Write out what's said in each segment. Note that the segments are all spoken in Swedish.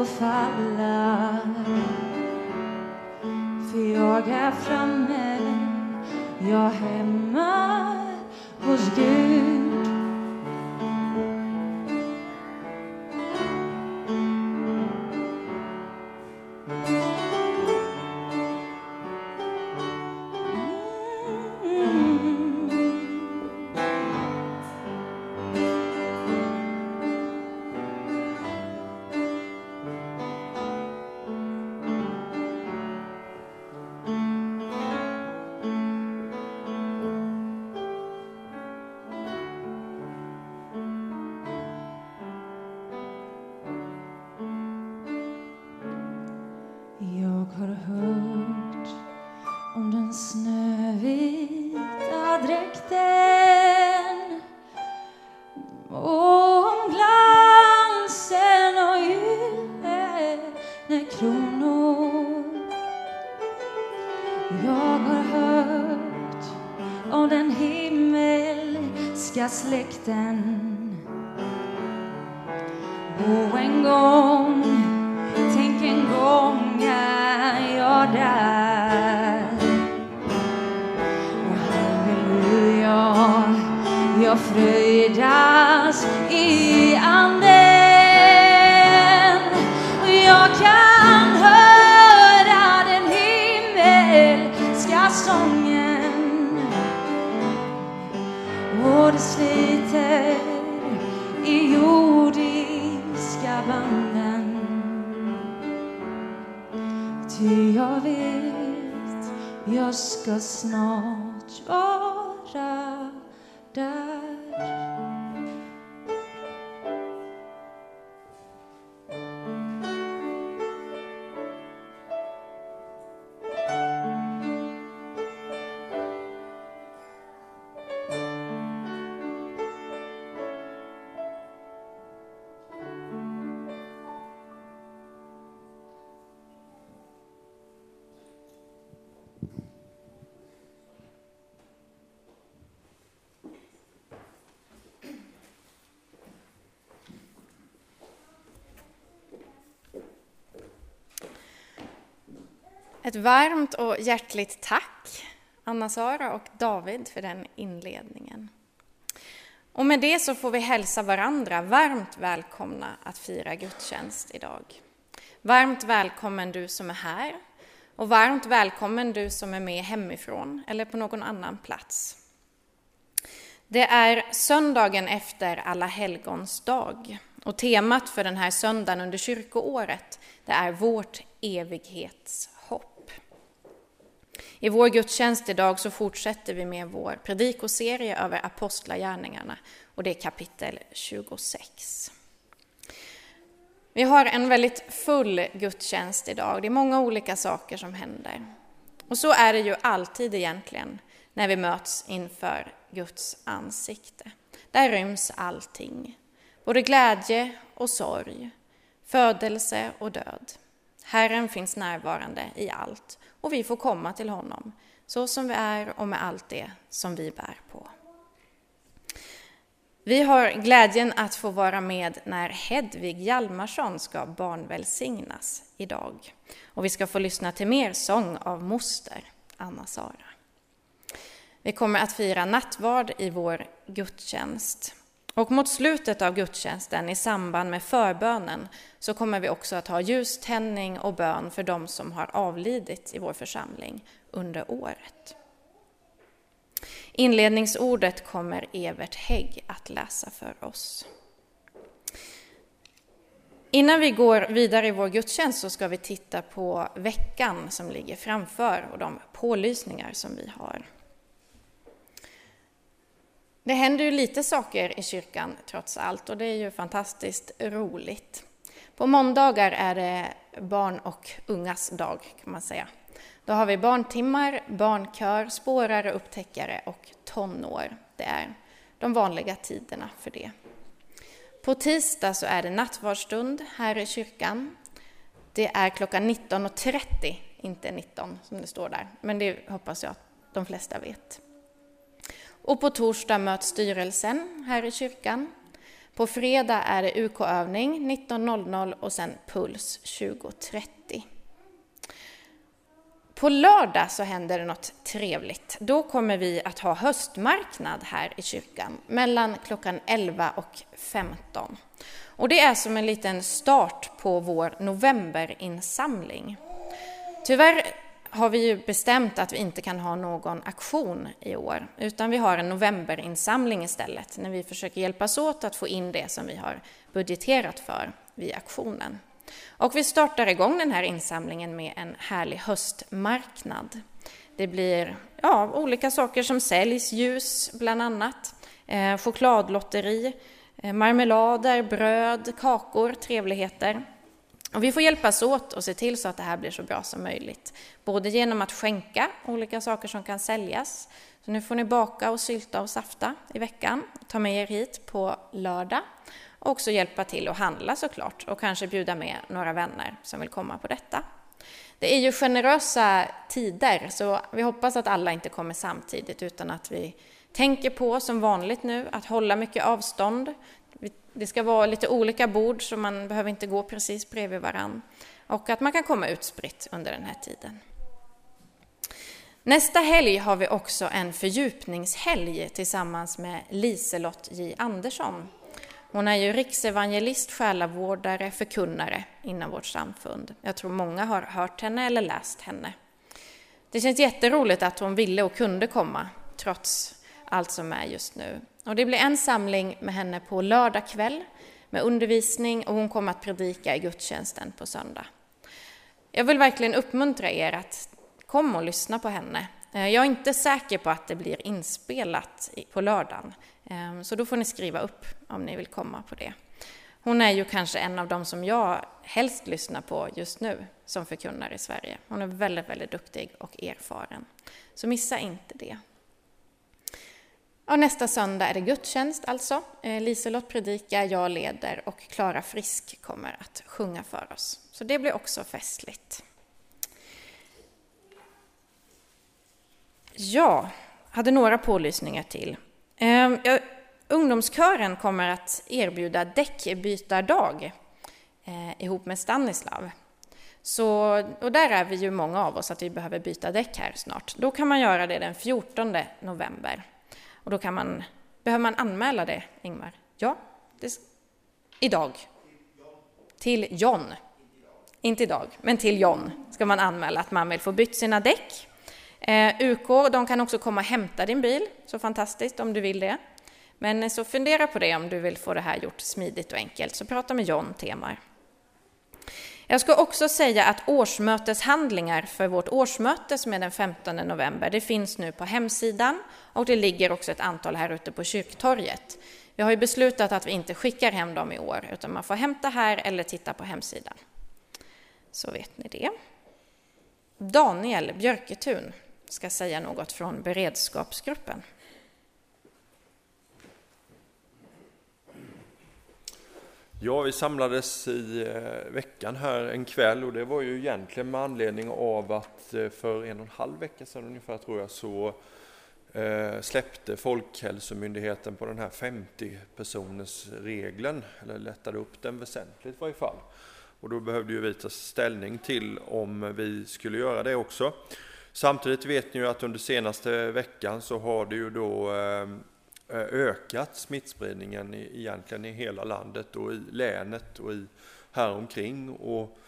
och falla. För jag är framme, jag är hemma hos Gud. Släkten. Varmt och hjärtligt tack Anna-Sara och David för den inledningen. Och med det så får vi hälsa varandra varmt välkomna att fira gudstjänst idag. Varmt välkommen du som är här och varmt välkommen du som är med hemifrån eller på någon annan plats. Det är söndagen efter Alla helgons dag och temat för den här söndagen under kyrkoåret det är vårt evighetshopp. I vår gudstjänst idag så fortsätter vi med vår predikoserie över apostlagärningarna och det är kapitel 26. Vi har en väldigt full gudstjänst idag. Det är många olika saker som händer. Och så är det ju alltid egentligen när vi möts inför Guds ansikte. Där ryms allting, både glädje och sorg, födelse och död. Herren finns närvarande i allt och vi får komma till honom så som vi är och med allt det som vi bär på. Vi har glädjen att få vara med när Hedvig Hjalmarsson ska barnvälsignas idag. Och vi ska få lyssna till mer sång av moster Anna-Sara. Vi kommer att fira nattvard i vår gudstjänst. Och mot slutet av gudstjänsten, i samband med förbönen, så kommer vi också att ha ljuständning och bön för de som har avlidit i vår församling under året. Inledningsordet kommer Evert Hägg att läsa för oss. Innan vi går vidare i vår gudstjänst så ska vi titta på veckan som ligger framför och de pålysningar som vi har. Det händer ju lite saker i kyrkan trots allt och det är ju fantastiskt roligt. På måndagar är det barn och ungas dag kan man säga. Då har vi barntimmar, barnkör, spårare, upptäckare och tonår. Det är de vanliga tiderna för det. På tisdag så är det nattvardsstund här i kyrkan. Det är klockan 19.30, inte 19 som det står där, men det hoppas jag att de flesta vet. Och på torsdag möts styrelsen här i kyrkan. På fredag är det UK-övning 19.00 och sen Puls 20.30. På lördag så händer det något trevligt. Då kommer vi att ha höstmarknad här i kyrkan mellan klockan 11 och 15. Och det är som en liten start på vår novemberinsamling. Tyvärr har vi ju bestämt att vi inte kan ha någon aktion i år, utan vi har en novemberinsamling istället, när vi försöker hjälpas åt att få in det som vi har budgeterat för vid aktionen. Och vi startar igång den här insamlingen med en härlig höstmarknad. Det blir ja, olika saker som säljs, ljus bland annat, eh, chokladlotteri, eh, marmelader, bröd, kakor, trevligheter. Och vi får hjälpas åt och se till så att det här blir så bra som möjligt. Både genom att skänka olika saker som kan säljas. Så nu får ni baka och sylta och safta i veckan. Ta med er hit på lördag. Och också hjälpa till att handla såklart och kanske bjuda med några vänner som vill komma på detta. Det är ju generösa tider så vi hoppas att alla inte kommer samtidigt utan att vi tänker på som vanligt nu att hålla mycket avstånd, det ska vara lite olika bord så man behöver inte gå precis bredvid varann. Och att man kan komma utspritt under den här tiden. Nästa helg har vi också en fördjupningshelg tillsammans med Liselott J Andersson. Hon är ju riksevangelist, själavårdare, förkunnare inom vårt samfund. Jag tror många har hört henne eller läst henne. Det känns jätteroligt att hon ville och kunde komma, trots allt som är just nu. Och det blir en samling med henne på lördag kväll med undervisning och hon kommer att predika i gudstjänsten på söndag. Jag vill verkligen uppmuntra er att komma och lyssna på henne. Eh, jag är inte säker på att det blir inspelat på lördagen, eh, så då får ni skriva upp om ni vill komma på det. Hon är ju kanske en av dem som jag helst lyssnar på just nu som förkunnare i Sverige. Hon är väldigt, väldigt duktig och erfaren. Så missa inte det. Och nästa söndag är det gudstjänst alltså. Eh, Liselott predikar, jag leder och Klara Frisk kommer att sjunga för oss. Så det blir också festligt. Ja, hade några pålysningar till. Ehm, ungdomskören kommer att erbjuda däckbytardag eh, ihop med Stanislav. Så, och där är vi ju många av oss att vi behöver byta däck här snart. Då kan man göra det den 14 november. Och då kan man, behöver man anmäla det, Ingmar? Ja, det, idag. Till John. Inte idag, men till John ska man anmäla att man vill få bytt sina däck. Eh, UK, de kan också komma och hämta din bil, så fantastiskt om du vill det. Men eh, så fundera på det om du vill få det här gjort smidigt och enkelt, så prata med John Temar. Jag ska också säga att årsmöteshandlingar för vårt årsmöte som är den 15 november, det finns nu på hemsidan och det ligger också ett antal här ute på kyrktorget. Vi har ju beslutat att vi inte skickar hem dem i år, utan man får hämta här eller titta på hemsidan. Så vet ni det. Daniel Björketun ska säga något från beredskapsgruppen. Ja, vi samlades i eh, veckan här en kväll och det var ju egentligen med anledning av att eh, för en och en halv vecka sedan ungefär tror jag så eh, släppte Folkhälsomyndigheten på den här 50 personers regeln eller lättade upp den väsentligt i varje fall. Och då behövde ju vi ta ställning till om vi skulle göra det också. Samtidigt vet ni ju att under senaste veckan så har det ju då Eh, ökat smittspridningen i, egentligen i hela landet och i länet och i häromkring. Och,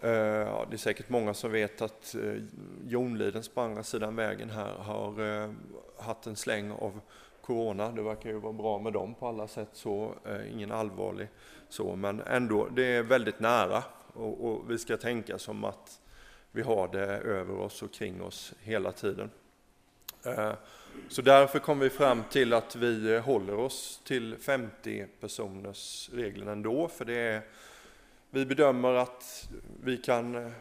eh, ja, det är säkert många som vet att eh, Jonlidens på andra sidan vägen här har eh, haft en släng av corona. Det verkar ju vara bra med dem på alla sätt, så eh, ingen allvarlig så, men ändå, det är väldigt nära och, och vi ska tänka som att vi har det över oss och kring oss hela tiden. Eh, så därför kom vi fram till att vi håller oss till 50 personers regeln ändå, för det är, vi bedömer att vi kan eh,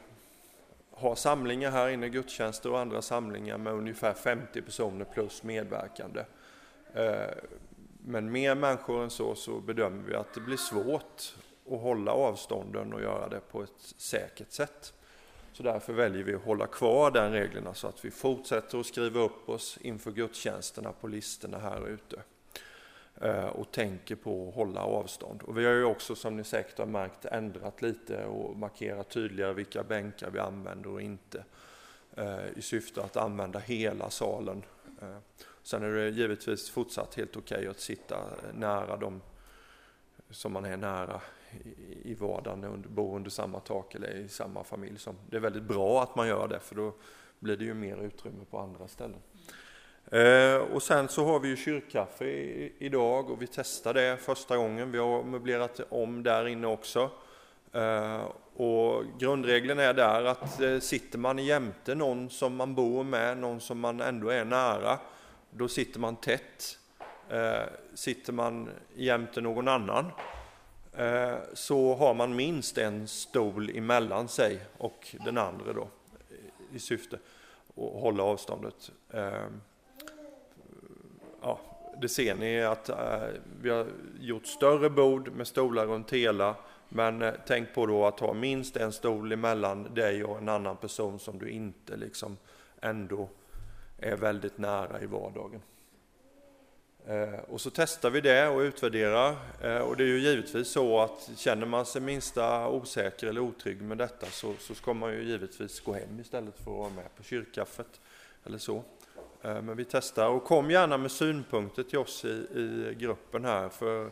ha samlingar här inne, gudstjänster och andra samlingar med ungefär 50 personer plus medverkande. Eh, men mer människor än så, så bedömer vi att det blir svårt att hålla avstånden och göra det på ett säkert sätt. Så därför väljer vi att hålla kvar den reglerna så att vi fortsätter att skriva upp oss inför gudstjänsterna på listorna här ute eh, och tänker på att hålla avstånd. Och vi har ju också, som ni säkert har märkt, ändrat lite och markerat tydligare vilka bänkar vi använder och inte eh, i syfte att använda hela salen. Eh, sen är det givetvis fortsatt helt okej okay att sitta nära dem som man är nära i vardagen, under, bo under samma tak eller i samma familj. Som, det är väldigt bra att man gör det för då blir det ju mer utrymme på andra ställen. Eh, och sen så har vi ju kyrkkaffe idag och vi testar det första gången. Vi har möblerat om där inne också. Eh, och grundregeln är där att eh, sitter man jämte någon som man bor med, någon som man ändå är nära, då sitter man tätt. Sitter man jämte någon annan Eh, så har man minst en stol emellan sig och den andra då i syfte att hålla avståndet. Ehm, ja, det ser ni att eh, vi har gjort större bord med stolar runt hela men eh, tänk på då att ha minst en stol emellan dig och en annan person som du inte liksom ändå är väldigt nära i vardagen. Eh, och så testar vi det och utvärderar. Eh, och det är ju givetvis så att känner man sig minsta osäker eller otrygg med detta så, så ska man ju givetvis gå hem istället för att vara med på kyrkkaffet eller så. Eh, men vi testar och kom gärna med synpunkter till oss i, i gruppen här för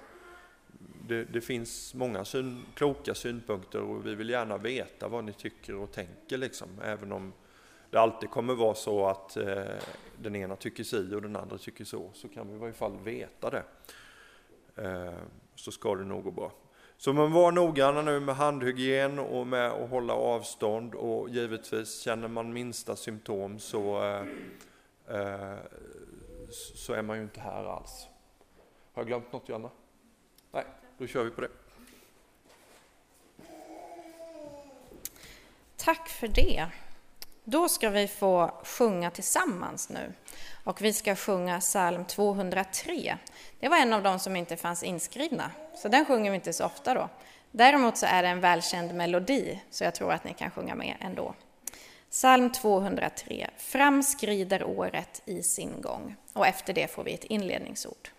det, det finns många syn, kloka synpunkter och vi vill gärna veta vad ni tycker och tänker liksom, även om det alltid kommer vara så att eh, den ena tycker si och den andra tycker så, så kan vi i varje fall veta det. Eh, så ska det nog gå bra. Så man var noggranna nu med handhygien och med att hålla avstånd och givetvis känner man minsta symptom så, eh, eh så är man ju inte här alls. Har jag glömt något Johanna? Nej, då kör vi på det. Tack för det. Då ska vi få sjunga tillsammans nu. Och vi ska sjunga psalm 203. Det var en av de som inte fanns inskrivna, så den sjunger vi inte så ofta då. Däremot så är det en välkänd melodi, så jag tror att ni kan sjunga med ändå. Psalm 203. Fram skrider året i sin gång. Och efter det får vi ett inledningsord.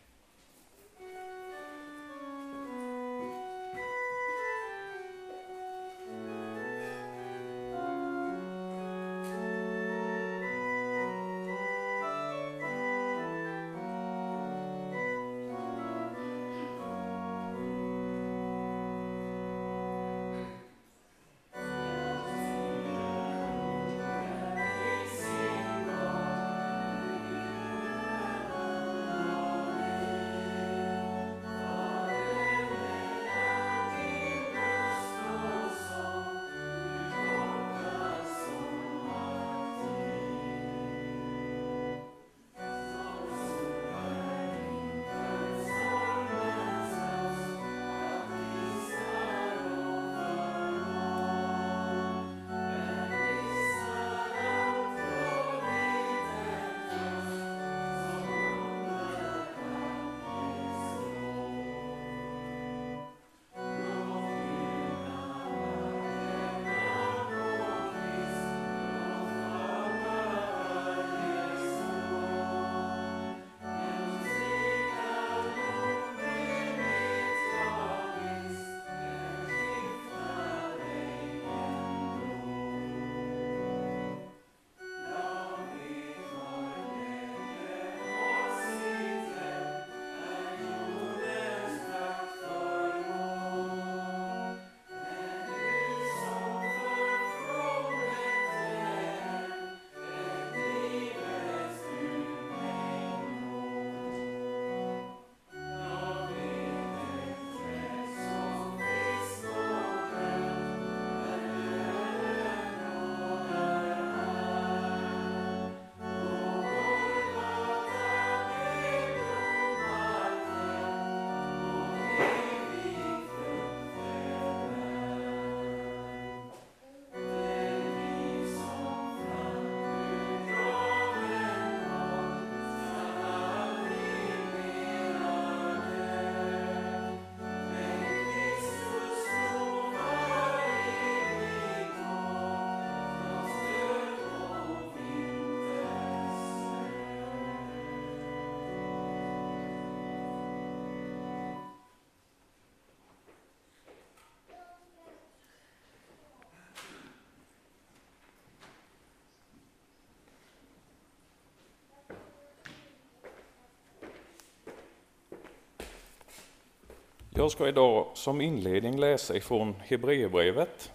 Jag ska idag som inledning läsa ifrån Hebreerbrevet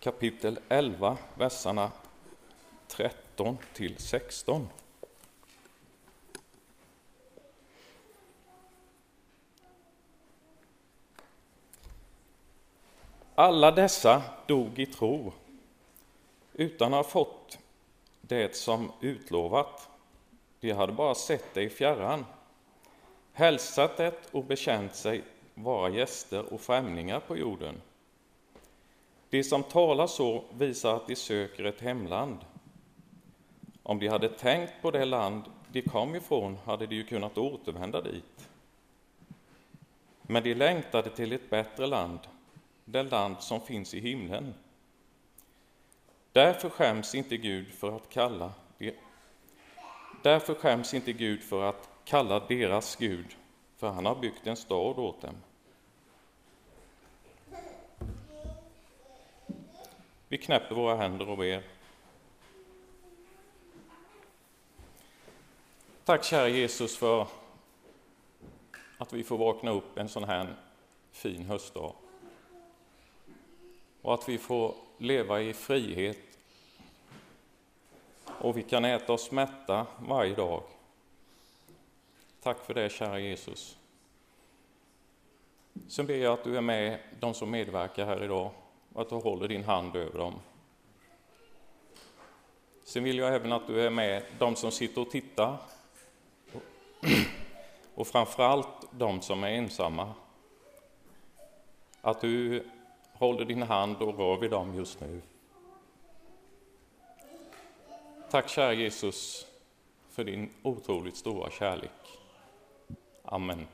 kapitel 11, verserna 13 till 16. Alla dessa dog i tro utan att ha fått det som utlovat. De hade bara sett det i fjärran, hälsat det och bekänt sig vara gäster och främlingar på jorden. De som talar så visar att de söker ett hemland. Om de hade tänkt på det land de kom ifrån hade de ju kunnat återvända dit. Men de längtade till ett bättre land, det land som finns i himlen. Därför skäms inte Gud för att kalla Därför skäms inte Gud för att kalla deras Gud, för han har byggt en stad åt dem. Vi knäpper våra händer och ber. Tack kära Jesus för att vi får vakna upp en sån här fin höstdag. Och att vi får leva i frihet och vi kan äta oss mätta varje dag. Tack för det, kära Jesus. Sen ber jag att du är med de som medverkar här idag och att du håller din hand över dem. Sen vill jag även att du är med de som sitter och tittar och framförallt de som är ensamma. Att du håller din hand och rör vid dem just nu. Tack kära Jesus för din otroligt stora kärlek. Amen.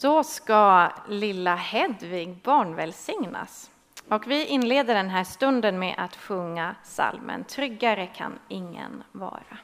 Då ska lilla Hedvig barnvälsignas. Och vi inleder den här stunden med att sjunga salmen Tryggare kan ingen vara.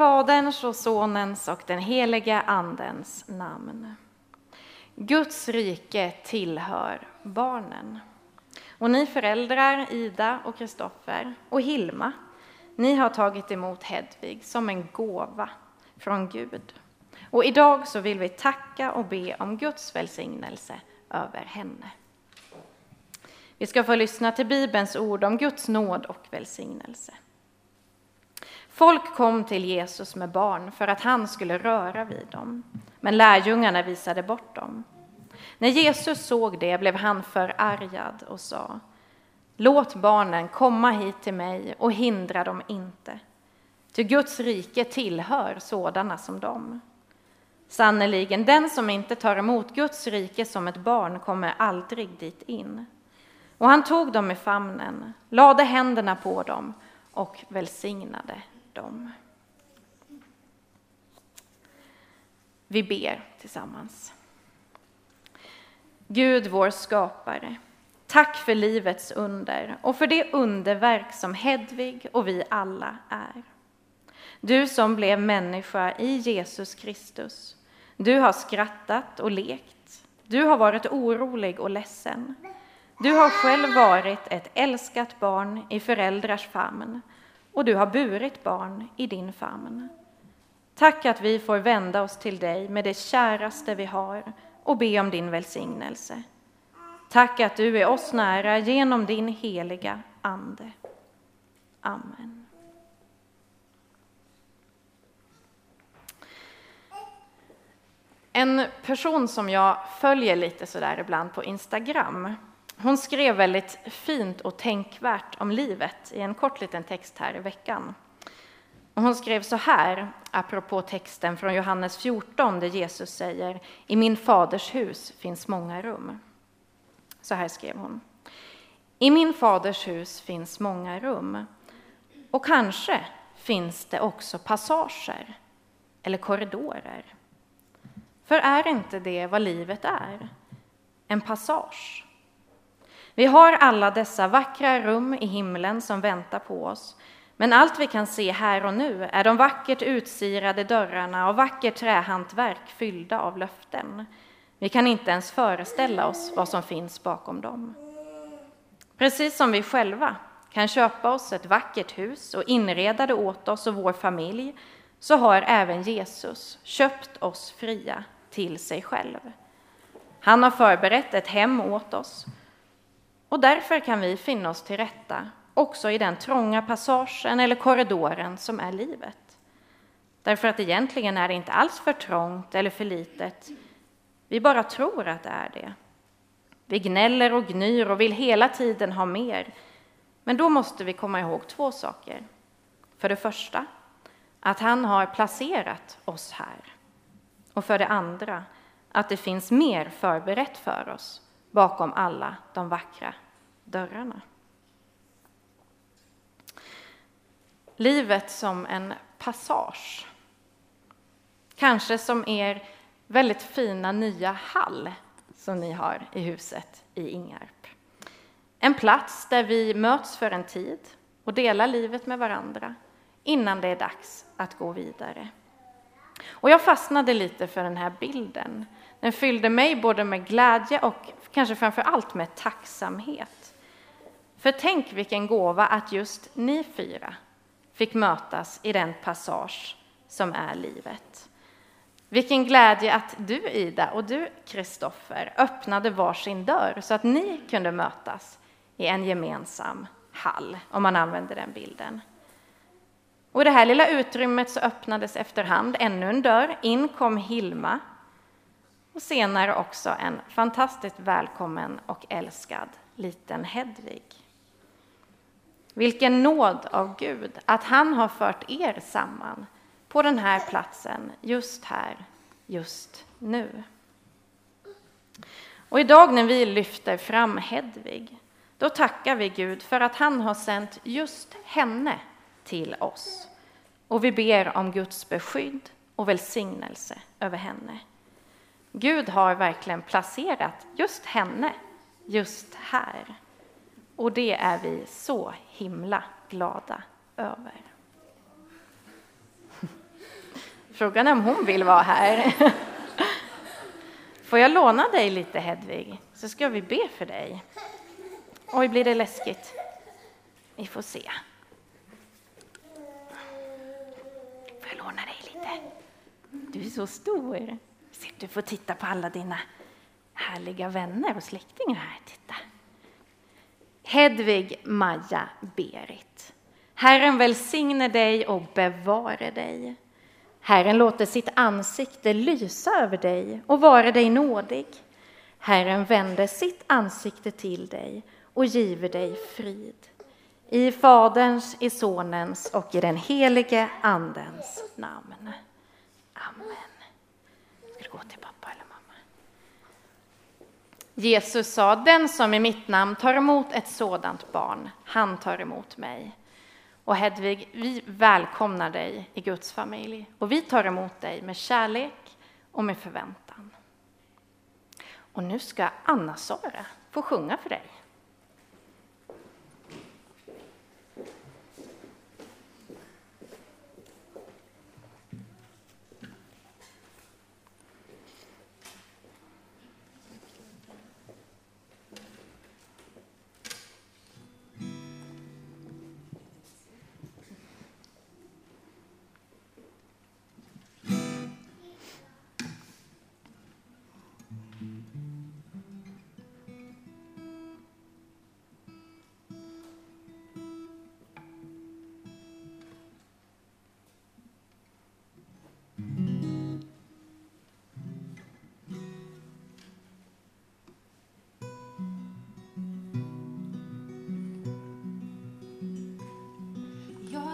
Faderns och Sonens och den heliga Andens namn. Guds rike tillhör barnen. Och ni föräldrar, Ida och Kristoffer och Hilma, ni har tagit emot Hedvig som en gåva från Gud. Och idag så vill vi tacka och be om Guds välsignelse över henne. Vi ska få lyssna till Bibelns ord om Guds nåd och välsignelse. Folk kom till Jesus med barn för att han skulle röra vid dem, men lärjungarna visade bort dem. När Jesus såg det blev han förargad och sa Låt barnen komma hit till mig och hindra dem inte, ty Guds rike tillhör sådana som dem. Sannerligen, den som inte tar emot Guds rike som ett barn kommer aldrig dit in. Och han tog dem i famnen, lade händerna på dem och välsignade dem. Vi ber tillsammans. Gud, vår skapare, tack för livets under och för det underverk som Hedvig och vi alla är. Du som blev människa i Jesus Kristus. Du har skrattat och lekt. Du har varit orolig och ledsen. Du har själv varit ett älskat barn i föräldrars famn och du har burit barn i din famn. Tack att vi får vända oss till dig med det käraste vi har och be om din välsignelse. Tack att du är oss nära genom din heliga Ande. Amen. En person som jag följer lite sådär ibland på Instagram, hon skrev väldigt fint och tänkvärt om livet i en kort liten text här i veckan. Och hon skrev så här, apropå texten från Johannes 14 där Jesus säger I min faders hus finns många rum. Så här skrev hon. I min faders hus finns många rum. Och kanske finns det också passager eller korridorer. För är inte det vad livet är? En passage. Vi har alla dessa vackra rum i himlen som väntar på oss men allt vi kan se här och nu är de vackert utsirade dörrarna och vackert trähantverk fyllda av löften. Vi kan inte ens föreställa oss vad som finns bakom dem. Precis som vi själva kan köpa oss ett vackert hus och inreda det åt oss och vår familj, så har även Jesus köpt oss fria till sig själv. Han har förberett ett hem åt oss och därför kan vi finna oss till rätta också i den trånga passagen eller korridoren som är livet. Därför att egentligen är det inte alls för trångt eller för litet. Vi bara tror att det är det. Vi gnäller och gnyr och vill hela tiden ha mer. Men då måste vi komma ihåg två saker. För det första, att han har placerat oss här. Och för det andra, att det finns mer förberett för oss bakom alla de vackra dörrarna. livet som en passage. Kanske som er väldigt fina nya hall som ni har i huset i Ingarp. En plats där vi möts för en tid och delar livet med varandra innan det är dags att gå vidare. Och jag fastnade lite för den här bilden. Den fyllde mig både med glädje och kanske framför allt med tacksamhet. För tänk vilken gåva att just ni fyra fick mötas i den passage som är livet. Vilken glädje att du, Ida, och du, Kristoffer, öppnade varsin dörr så att ni kunde mötas i en gemensam hall, om man använder den bilden. Och I det här lilla utrymmet så öppnades efterhand ännu en dörr. In kom Hilma och senare också en fantastiskt välkommen och älskad liten Hedvig. Vilken nåd av Gud att han har fört er samman på den här platsen, just här, just nu. Och idag när vi lyfter fram Hedvig, då tackar vi Gud för att han har sänt just henne till oss. Och vi ber om Guds beskydd och välsignelse över henne. Gud har verkligen placerat just henne just här. Och det är vi så himla glada över. Frågan är om hon vill vara här. Får jag låna dig lite, Hedvig, så ska vi be för dig. Oj, blir det läskigt? Vi får se. Får jag låna dig lite? Du är så stor. Du får titta på alla dina härliga vänner och släktingar här. Titta. Hedvig Maja Berit. Herren välsigne dig och bevare dig. Herren låter sitt ansikte lysa över dig och vara dig nådig. Herren vänder sitt ansikte till dig och giver dig frid. I Faderns, i Sonens och i den helige Andens namn. Amen. Ska du gå till pappa eller mamma? Jesus sa, den som i mitt namn tar emot ett sådant barn, han tar emot mig. Och Hedvig, vi välkomnar dig i Guds familj och vi tar emot dig med kärlek och med förväntan. Och nu ska Anna-Sara få sjunga för dig.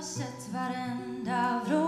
Sett varenda vrå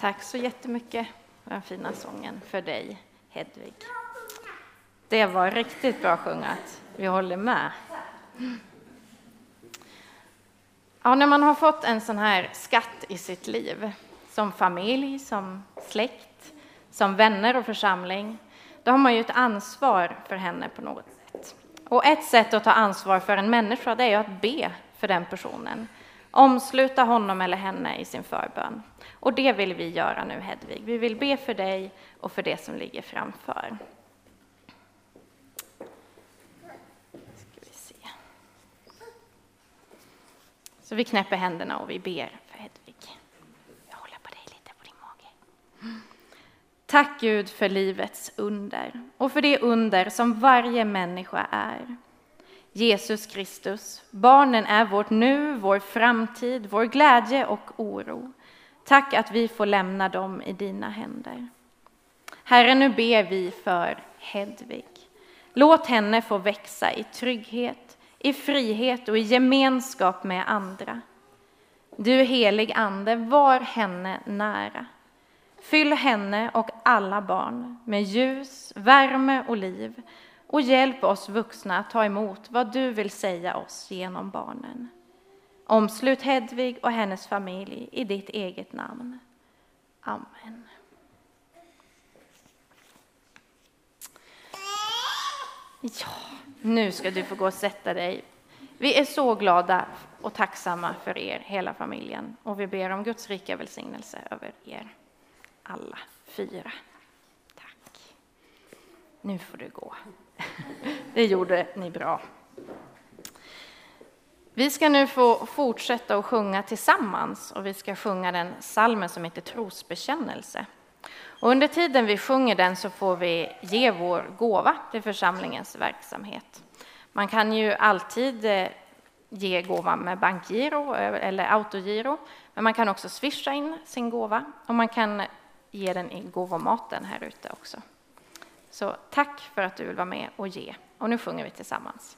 Tack så jättemycket för den fina sången för dig, Hedvig. Det var riktigt bra sjungat. Vi håller med. Ja, när man har fått en sån här skatt i sitt liv, som familj, som släkt, som vänner och församling, då har man ju ett ansvar för henne på något sätt. Och ett sätt att ta ansvar för en människa, det är att be för den personen. Omsluta honom eller henne i sin förbön. Och det vill vi göra nu, Hedvig. Vi vill be för dig och för det som ligger framför. Ska vi se. Så vi knäpper händerna och vi ber för Hedvig. Jag håller på dig lite på din mage. Tack Gud för livets under och för det under som varje människa är. Jesus Kristus, barnen är vårt nu, vår framtid, vår glädje och oro. Tack att vi får lämna dem i dina händer. Herre, nu ber vi för Hedvig. Låt henne få växa i trygghet, i frihet och i gemenskap med andra. Du helig Ande, var henne nära. Fyll henne och alla barn med ljus, värme och liv och hjälp oss vuxna att ta emot vad du vill säga oss genom barnen. Omslut Hedvig och hennes familj i ditt eget namn. Amen. Ja, nu ska du få gå och sätta dig. Vi är så glada och tacksamma för er, hela familjen, och vi ber om Guds rika välsignelse över er alla fyra. Tack. Nu får du gå. Det gjorde ni bra. Vi ska nu få fortsätta att sjunga tillsammans och vi ska sjunga den salmen som heter Trosbekännelse. Och under tiden vi sjunger den så får vi ge vår gåva till församlingens verksamhet. Man kan ju alltid eh, ge gåvan med bankgiro eller autogiro, men man kan också swisha in sin gåva och man kan ge den i gåvomaten här ute också. Så tack för att du vill vara med och ge. Och nu sjunger vi tillsammans.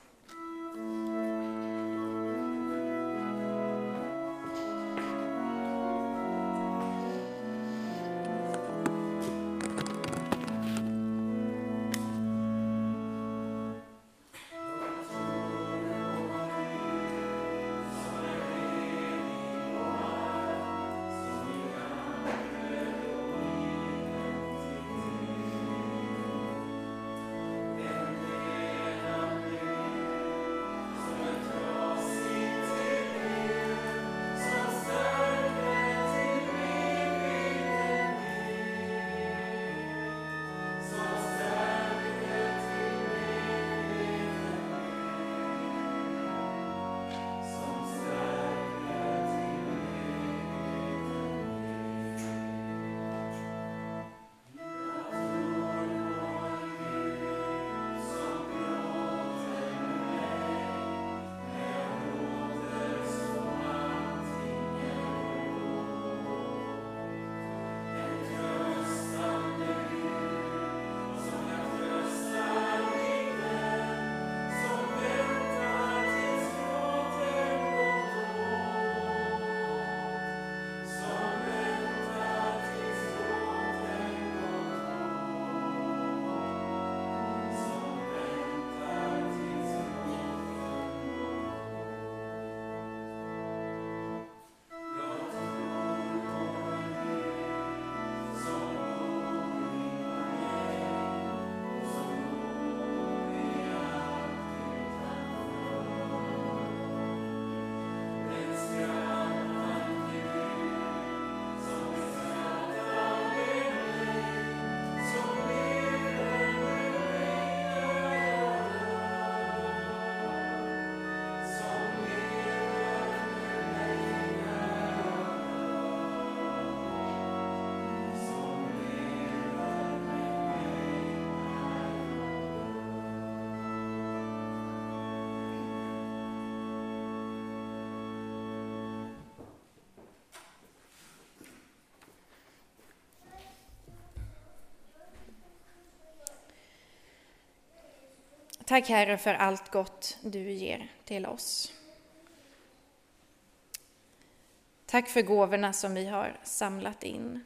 Tack Herre för allt gott du ger till oss. Tack för gåvorna som vi har samlat in.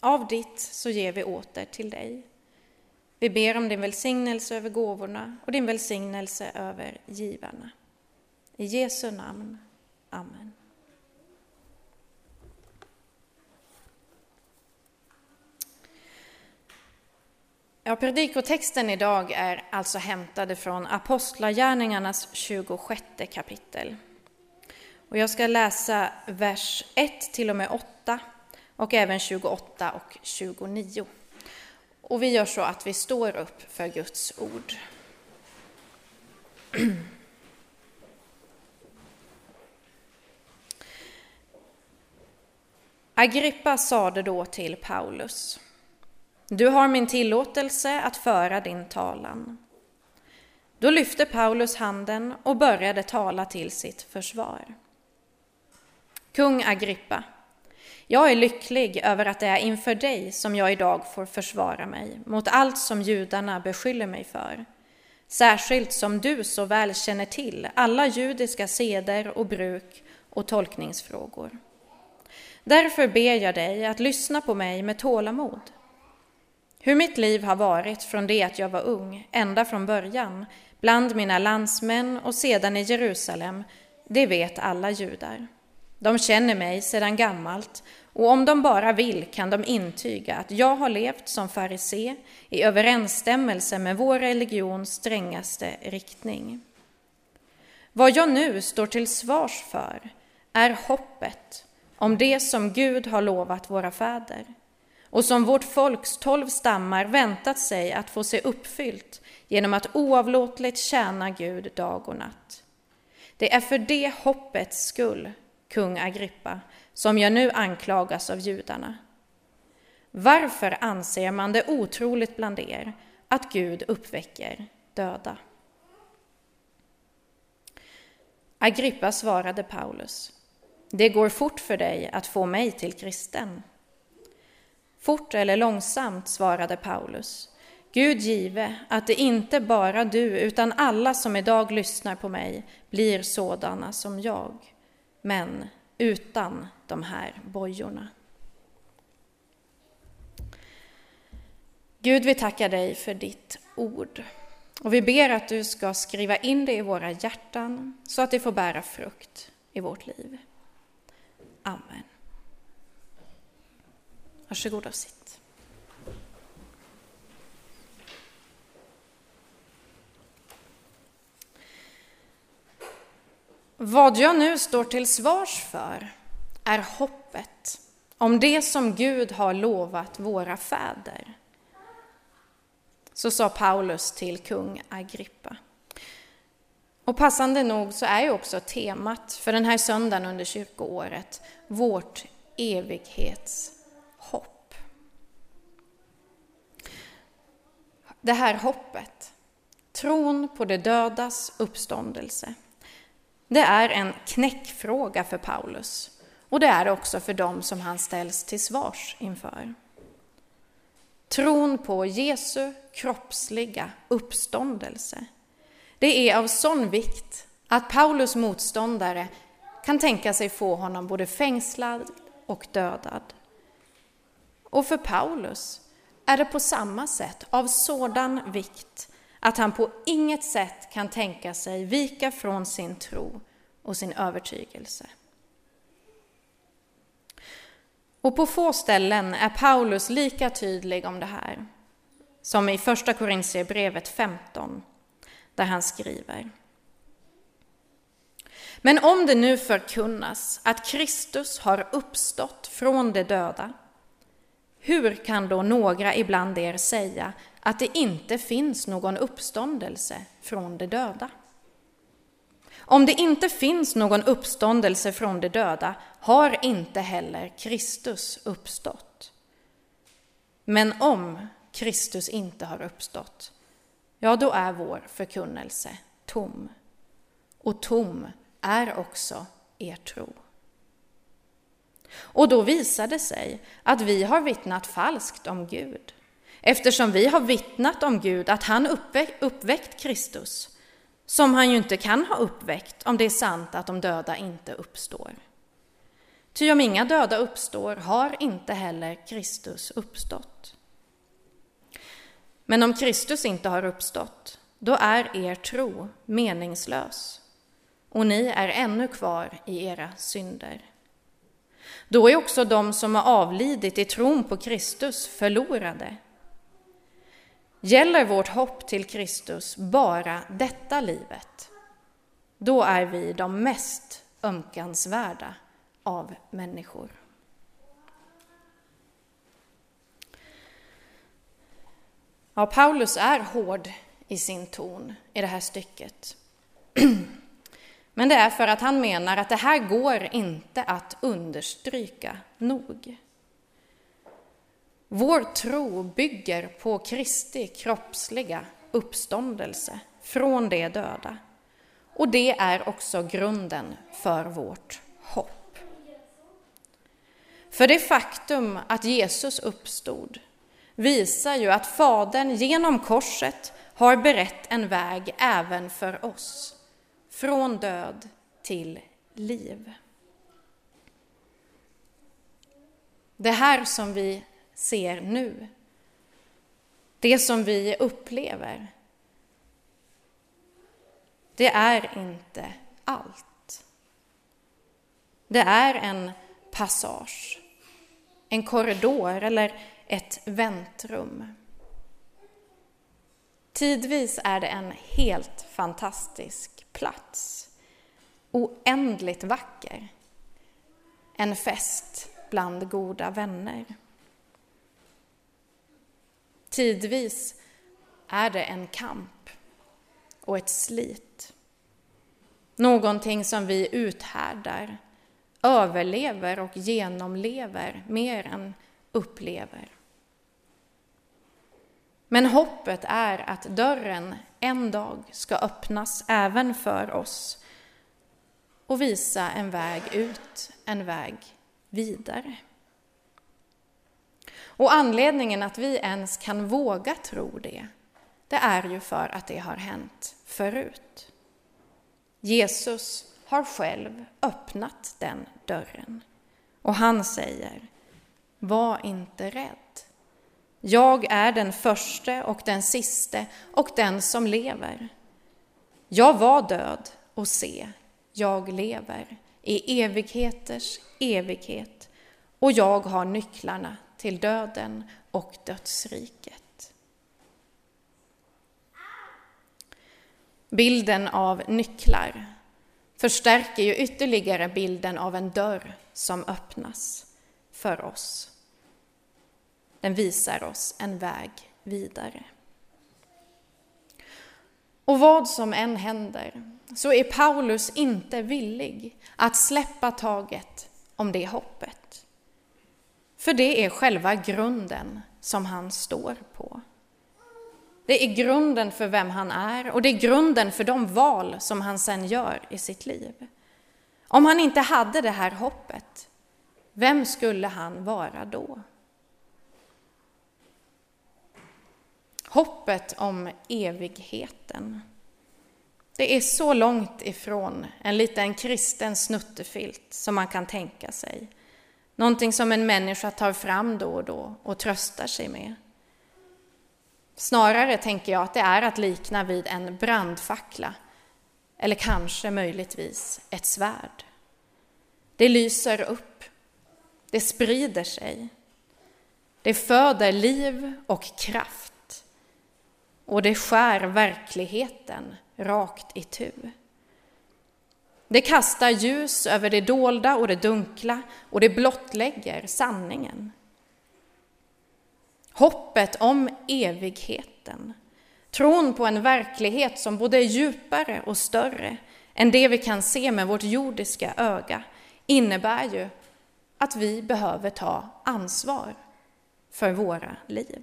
Av ditt så ger vi åter till dig. Vi ber om din välsignelse över gåvorna och din välsignelse över givarna. I Jesu namn. Amen. Ja, predikotexten idag är alltså hämtade från Apostlagärningarnas 26 kapitel. Och jag ska läsa vers 1 till och med 8 och även 28 och 29. Och vi gör så att vi står upp för Guds ord. Agrippa sade då till Paulus du har min tillåtelse att föra din talan. Då lyfte Paulus handen och började tala till sitt försvar. Kung Agrippa, jag är lycklig över att det är inför dig som jag idag får försvara mig mot allt som judarna beskyller mig för. Särskilt som du så väl känner till alla judiska seder och bruk och tolkningsfrågor. Därför ber jag dig att lyssna på mig med tålamod. Hur mitt liv har varit från det att jag var ung, ända från början, bland mina landsmän och sedan i Jerusalem, det vet alla judar. De känner mig sedan gammalt och om de bara vill kan de intyga att jag har levt som farisé i överensstämmelse med vår religions strängaste riktning. Vad jag nu står till svars för är hoppet om det som Gud har lovat våra fäder och som vårt folks tolv stammar väntat sig att få se uppfyllt genom att oavlåtligt tjäna Gud dag och natt. Det är för det hoppets skull, kung Agrippa, som jag nu anklagas av judarna. Varför anser man det otroligt bland er att Gud uppväcker döda? Agrippa svarade Paulus. Det går fort för dig att få mig till kristen. Fort eller långsamt, svarade Paulus. Gud give att det inte bara du, utan alla som idag lyssnar på mig blir sådana som jag, men utan de här bojorna. Gud, vi tackar dig för ditt ord och vi ber att du ska skriva in det i våra hjärtan så att det får bära frukt i vårt liv. Amen. Varsågod och sitt. Vad jag nu står till svars för är hoppet om det som Gud har lovat våra fäder. Så sa Paulus till kung Agrippa. Och passande nog så är ju också temat för den här söndagen under kyrkoåret vårt evighets det här hoppet, tron på de dödas uppståndelse, det är en knäckfråga för Paulus och det är det också för dem som han ställs till svars inför. Tron på Jesu kroppsliga uppståndelse, det är av sån vikt att Paulus motståndare kan tänka sig få honom både fängslad och dödad. Och för Paulus är det på samma sätt av sådan vikt att han på inget sätt kan tänka sig vika från sin tro och sin övertygelse. Och på få ställen är Paulus lika tydlig om det här som i Första Korintierbrevet 15, där han skriver. Men om det nu förkunnas att Kristus har uppstått från de döda hur kan då några ibland er säga att det inte finns någon uppståndelse från de döda? Om det inte finns någon uppståndelse från de döda har inte heller Kristus uppstått. Men om Kristus inte har uppstått, ja, då är vår förkunnelse tom. Och tom är också er tro. Och då visar det sig att vi har vittnat falskt om Gud, eftersom vi har vittnat om Gud att han uppväckt Kristus, som han ju inte kan ha uppväckt om det är sant att de döda inte uppstår. Ty om inga döda uppstår har inte heller Kristus uppstått. Men om Kristus inte har uppstått, då är er tro meningslös och ni är ännu kvar i era synder. Då är också de som har avlidit i tron på Kristus förlorade. Gäller vårt hopp till Kristus bara detta livet, då är vi de mest ömkansvärda av människor. Ja, Paulus är hård i sin ton i det här stycket. Men det är för att han menar att det här går inte att understryka nog. Vår tro bygger på Kristi kroppsliga uppståndelse från de döda. Och det är också grunden för vårt hopp. För det faktum att Jesus uppstod visar ju att Fadern genom korset har berett en väg även för oss, från död till liv. Det här som vi ser nu, det som vi upplever, det är inte allt. Det är en passage, en korridor eller ett väntrum. Tidvis är det en helt fantastisk plats. Oändligt vacker. En fest bland goda vänner. Tidvis är det en kamp och ett slit. Någonting som vi uthärdar, överlever och genomlever mer än upplever. Men hoppet är att dörren en dag ska öppnas även för oss och visa en väg ut, en väg vidare. Och anledningen att vi ens kan våga tro det, det är ju för att det har hänt förut. Jesus har själv öppnat den dörren och han säger, var inte rädd. Jag är den förste och den siste och den som lever. Jag var död och se, jag lever i evigheters evighet och jag har nycklarna till döden och dödsriket. Bilden av nycklar förstärker ju ytterligare bilden av en dörr som öppnas för oss. Den visar oss en väg vidare. Och vad som än händer så är Paulus inte villig att släppa taget om det hoppet. För det är själva grunden som han står på. Det är grunden för vem han är och det är grunden för de val som han sen gör i sitt liv. Om han inte hade det här hoppet, vem skulle han vara då? Hoppet om evigheten. Det är så långt ifrån en liten kristen snuttefilt som man kan tänka sig. Någonting som en människa tar fram då och då och tröstar sig med. Snarare tänker jag att det är att likna vid en brandfackla eller kanske möjligtvis ett svärd. Det lyser upp, det sprider sig, det föder liv och kraft och det skär verkligheten rakt i tu. Det kastar ljus över det dolda och det dunkla och det blottlägger sanningen. Hoppet om evigheten, tron på en verklighet som både är djupare och större än det vi kan se med vårt jordiska öga, innebär ju att vi behöver ta ansvar för våra liv.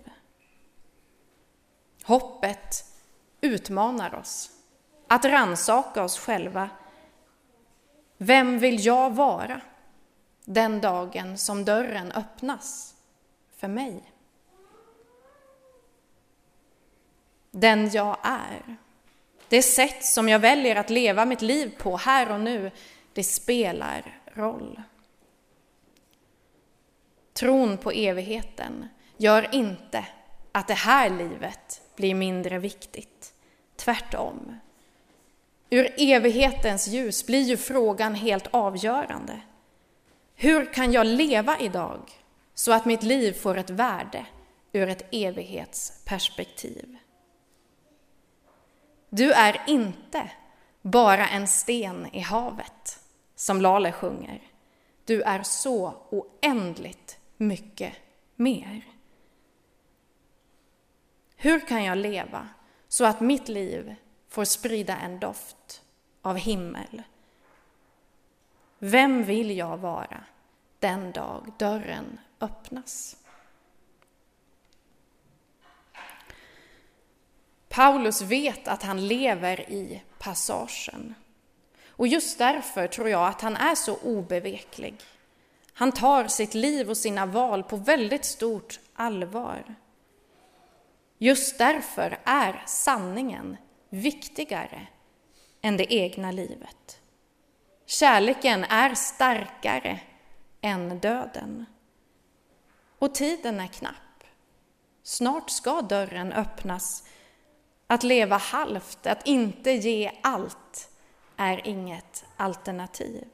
Hoppet utmanar oss att ransaka oss själva. Vem vill jag vara den dagen som dörren öppnas för mig? Den jag är. Det sätt som jag väljer att leva mitt liv på här och nu, det spelar roll. tron på evigheten, gör inte att det här livet blir mindre viktigt. Tvärtom. Ur evighetens ljus blir ju frågan helt avgörande. Hur kan jag leva idag så att mitt liv får ett värde ur ett evighetsperspektiv? Du är inte bara en sten i havet, som Lale sjunger. Du är så oändligt mycket mer. Hur kan jag leva så att mitt liv får sprida en doft av himmel? Vem vill jag vara den dag dörren öppnas? Paulus vet att han lever i passagen. Och just därför tror jag att han är så obeveklig. Han tar sitt liv och sina val på väldigt stort allvar. Just därför är sanningen viktigare än det egna livet. Kärleken är starkare än döden. Och tiden är knapp. Snart ska dörren öppnas. Att leva halvt, att inte ge allt, är inget alternativ.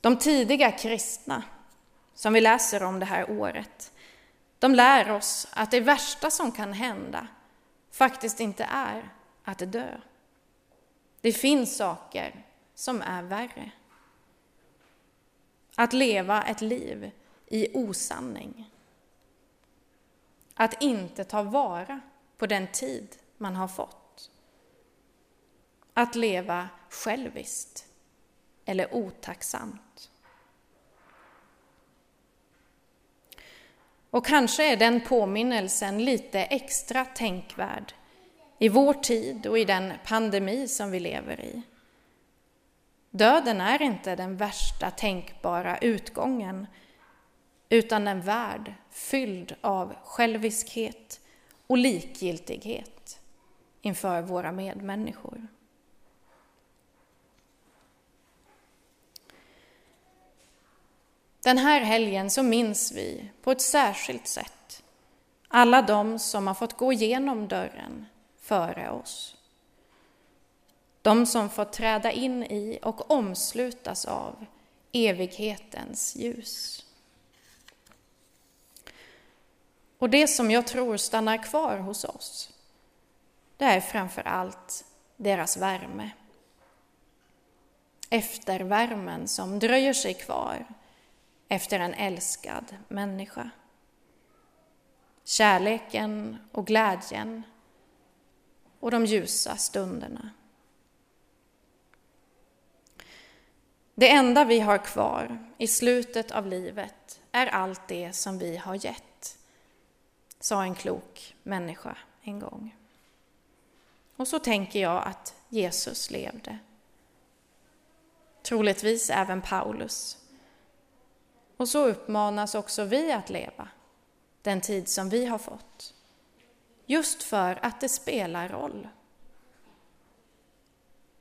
De tidiga kristna, som vi läser om det här året, de lär oss att det värsta som kan hända faktiskt inte är att dö. Det finns saker som är värre. Att leva ett liv i osanning. Att inte ta vara på den tid man har fått. Att leva själviskt eller otacksamt. Och kanske är den påminnelsen lite extra tänkvärd i vår tid och i den pandemi som vi lever i. Döden är inte den värsta tänkbara utgången utan en värld fylld av själviskhet och likgiltighet inför våra medmänniskor. Den här helgen så minns vi på ett särskilt sätt alla de som har fått gå igenom dörren före oss. De som fått träda in i och omslutas av evighetens ljus. Och det som jag tror stannar kvar hos oss, det är framför allt deras värme. Eftervärmen som dröjer sig kvar efter en älskad människa. Kärleken och glädjen och de ljusa stunderna. Det enda vi har kvar i slutet av livet är allt det som vi har gett, sa en klok människa en gång. Och så tänker jag att Jesus levde. Troligtvis även Paulus. Och så uppmanas också vi att leva den tid som vi har fått. Just för att det spelar roll.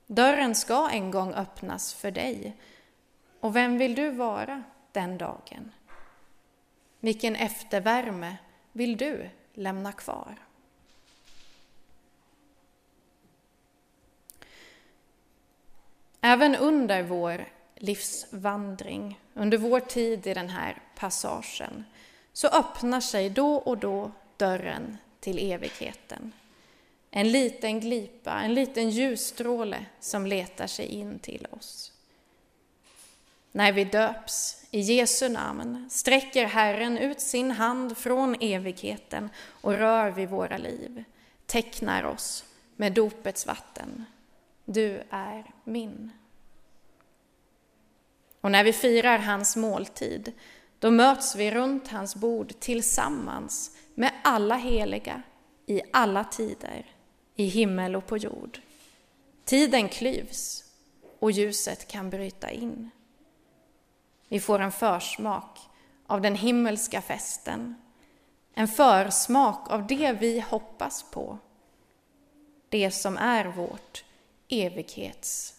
Dörren ska en gång öppnas för dig. Och vem vill du vara den dagen? Vilken eftervärme vill du lämna kvar? Även under vår livsvandring, under vår tid i den här passagen, så öppnar sig då och då dörren till evigheten. En liten glipa, en liten ljusstråle som letar sig in till oss. När vi döps i Jesu namn sträcker Herren ut sin hand från evigheten och rör vid våra liv, tecknar oss med dopets vatten. Du är min. Och när vi firar hans måltid, då möts vi runt hans bord tillsammans med alla heliga i alla tider, i himmel och på jord. Tiden klyvs och ljuset kan bryta in. Vi får en försmak av den himmelska festen, en försmak av det vi hoppas på, det som är vårt evighets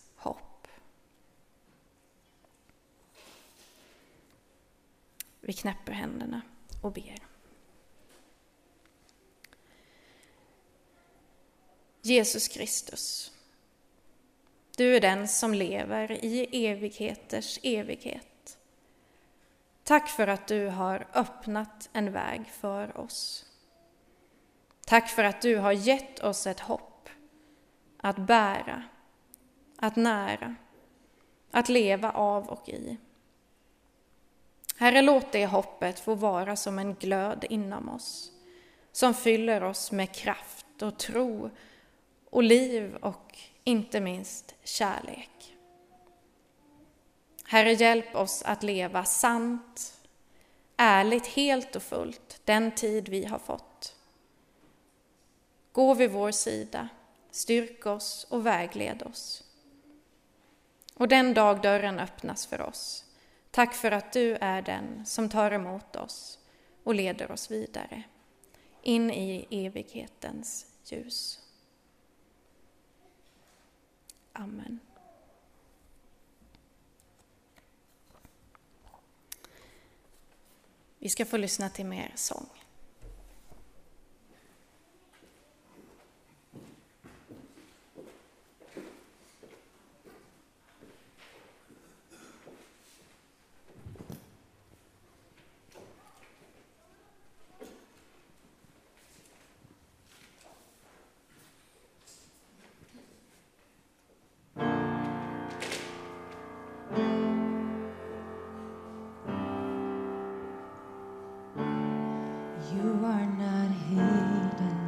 Vi knäpper händerna och ber. Jesus Kristus, du är den som lever i evigheters evighet. Tack för att du har öppnat en väg för oss. Tack för att du har gett oss ett hopp att bära, att nära, att leva av och i. Herre, låt det hoppet få vara som en glöd inom oss, som fyller oss med kraft och tro och liv och inte minst kärlek. Herre, hjälp oss att leva sant, ärligt, helt och fullt den tid vi har fått. Gå vid vår sida, styrk oss och vägled oss. Och den dag dörren öppnas för oss, tack för att du är den som tar emot oss och leder oss vidare in i evighetens ljus. Amen. Vi ska få lyssna till mer sång. You are not hidden.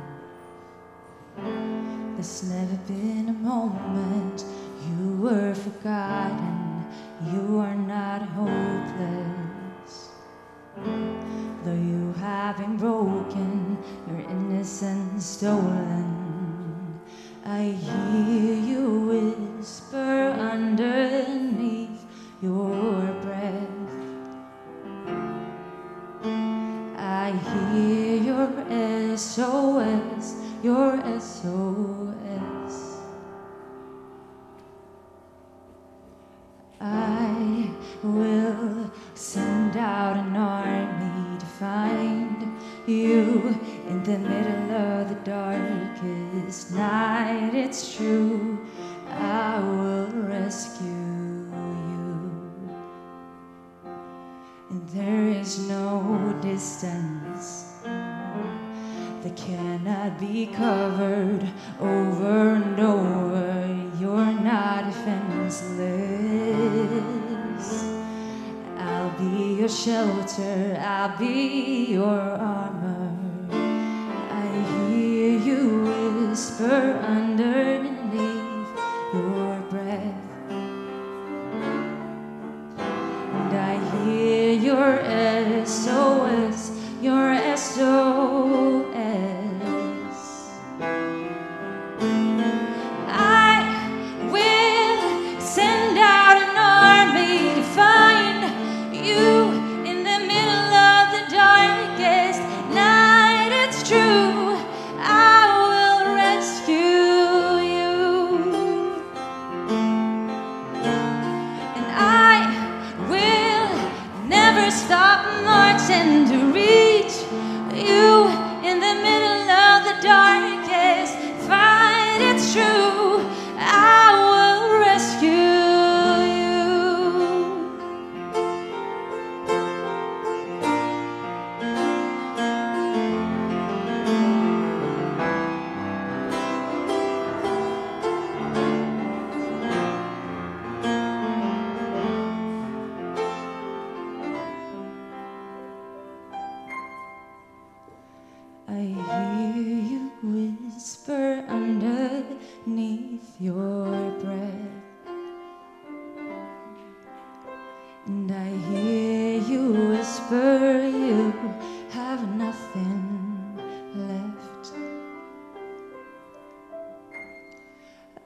There's never been a moment you were forgotten. You are not hopeless. Though you have been broken, your innocence stolen.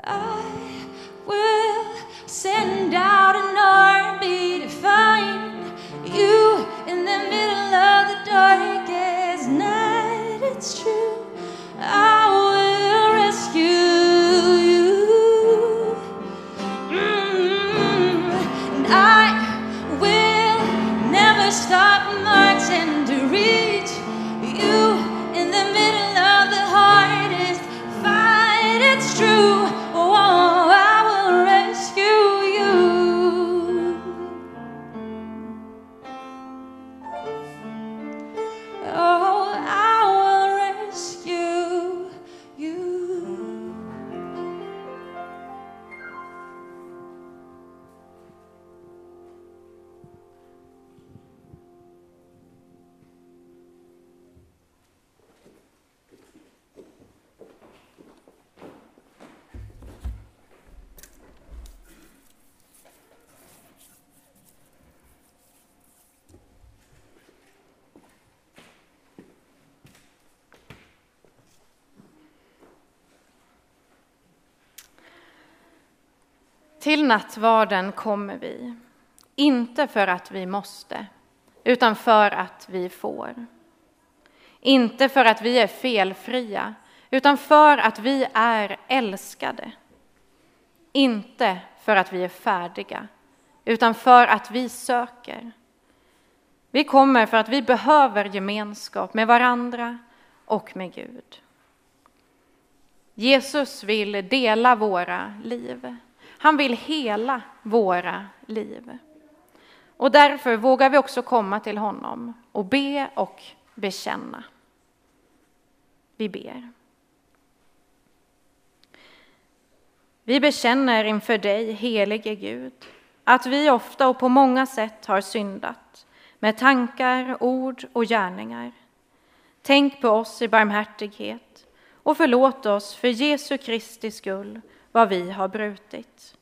I will send Till nattvarden kommer vi, inte för att vi måste, utan för att vi får. Inte för att vi är felfria, utan för att vi är älskade. Inte för att vi är färdiga, utan för att vi söker. Vi kommer för att vi behöver gemenskap med varandra och med Gud. Jesus vill dela våra liv. Han vill hela våra liv. Och därför vågar vi också komma till honom och be och bekänna. Vi ber. Vi bekänner inför dig, helige Gud, att vi ofta och på många sätt har syndat med tankar, ord och gärningar. Tänk på oss i barmhärtighet och förlåt oss för Jesu Kristi skull vad vi har brutit.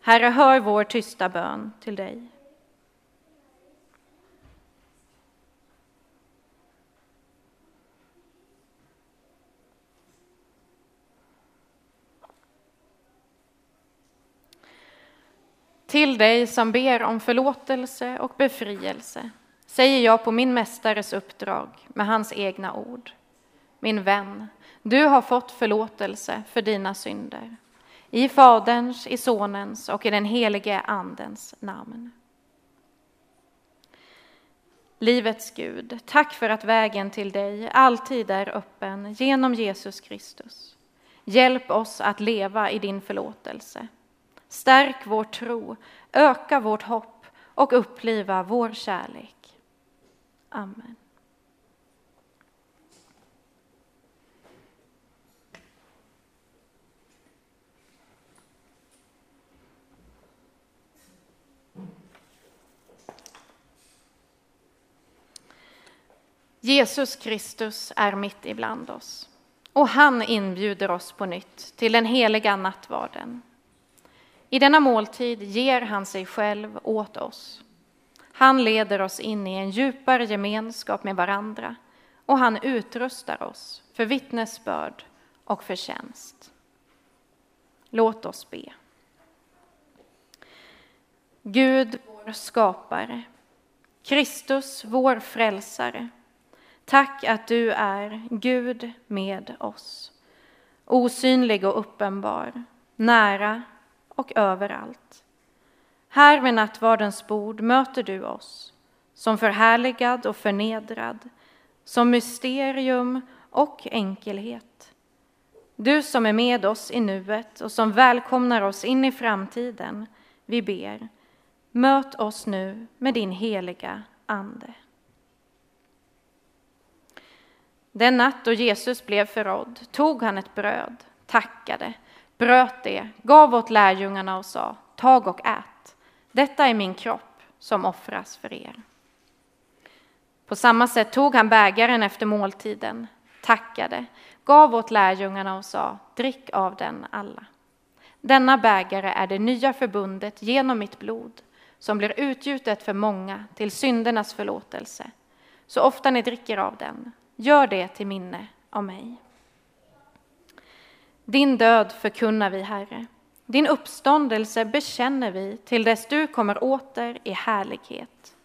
Herre, hör vår tysta bön till dig. Till dig som ber om förlåtelse och befrielse säger jag på min mästares uppdrag med hans egna ord. Min vän, du har fått förlåtelse för dina synder. I Faderns, i Sonens och i den helige Andens namn. Livets Gud, tack för att vägen till dig alltid är öppen genom Jesus Kristus. Hjälp oss att leva i din förlåtelse. Stärk vår tro, öka vårt hopp och uppliva vår kärlek. Amen. Jesus Kristus är mitt ibland oss och han inbjuder oss på nytt till den heliga nattvarden. I denna måltid ger han sig själv åt oss. Han leder oss in i en djupare gemenskap med varandra och han utrustar oss för vittnesbörd och för tjänst. Låt oss be. Gud, vår skapare, Kristus, vår frälsare, tack att du är Gud med oss, osynlig och uppenbar, nära och överallt. Här vid nattvardens bord möter du oss som förhärligad och förnedrad, som mysterium och enkelhet. Du som är med oss i nuet och som välkomnar oss in i framtiden, vi ber, möt oss nu med din heliga Ande. Den natt då Jesus blev förrådd tog han ett bröd, tackade, bröt det, gav åt lärjungarna och sa, tag och ät. Detta är min kropp som offras för er. På samma sätt tog han bägaren efter måltiden, tackade, gav åt lärjungarna och sa, drick av den alla. Denna bägare är det nya förbundet genom mitt blod som blir utgjutet för många till syndernas förlåtelse. Så ofta ni dricker av den, gör det till minne av mig. Din död förkunnar vi, Herre. Din uppståndelse bekänner vi till dess du kommer åter i härlighet.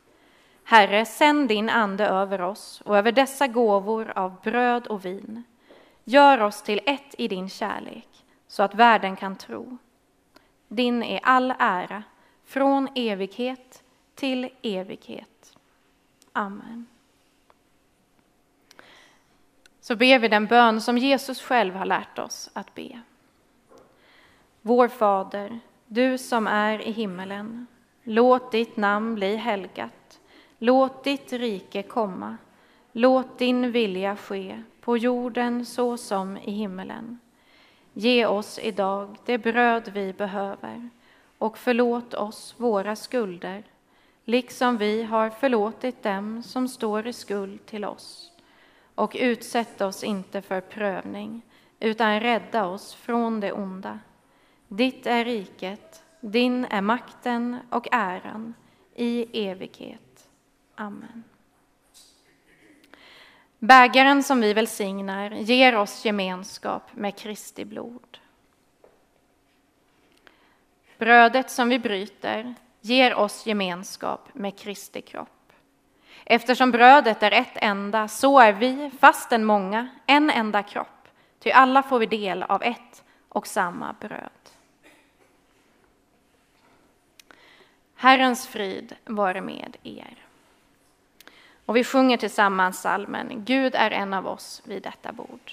Herre, sänd din ande över oss och över dessa gåvor av bröd och vin. Gör oss till ett i din kärlek, så att världen kan tro. Din är all ära, från evighet till evighet. Amen. Så ber vi den bön som Jesus själv har lärt oss att be. Vår Fader, du som är i himmelen. Låt ditt namn bli helgat. Låt ditt rike komma. Låt din vilja ske på jorden så som i himmelen. Ge oss idag det bröd vi behöver och förlåt oss våra skulder liksom vi har förlåtit dem som står i skuld till oss. Och utsätt oss inte för prövning, utan rädda oss från det onda. Ditt är riket, din är makten och äran i evighet. Amen. Bägaren som vi välsignar ger oss gemenskap med Kristi blod. Brödet som vi bryter ger oss gemenskap med Kristi kropp. Eftersom brödet är ett enda, så är vi, fastän många, en enda kropp, ty alla får vi del av ett och samma bröd. Herrens frid vare med er. Och vi sjunger tillsammans salmen Gud är en av oss vid detta bord.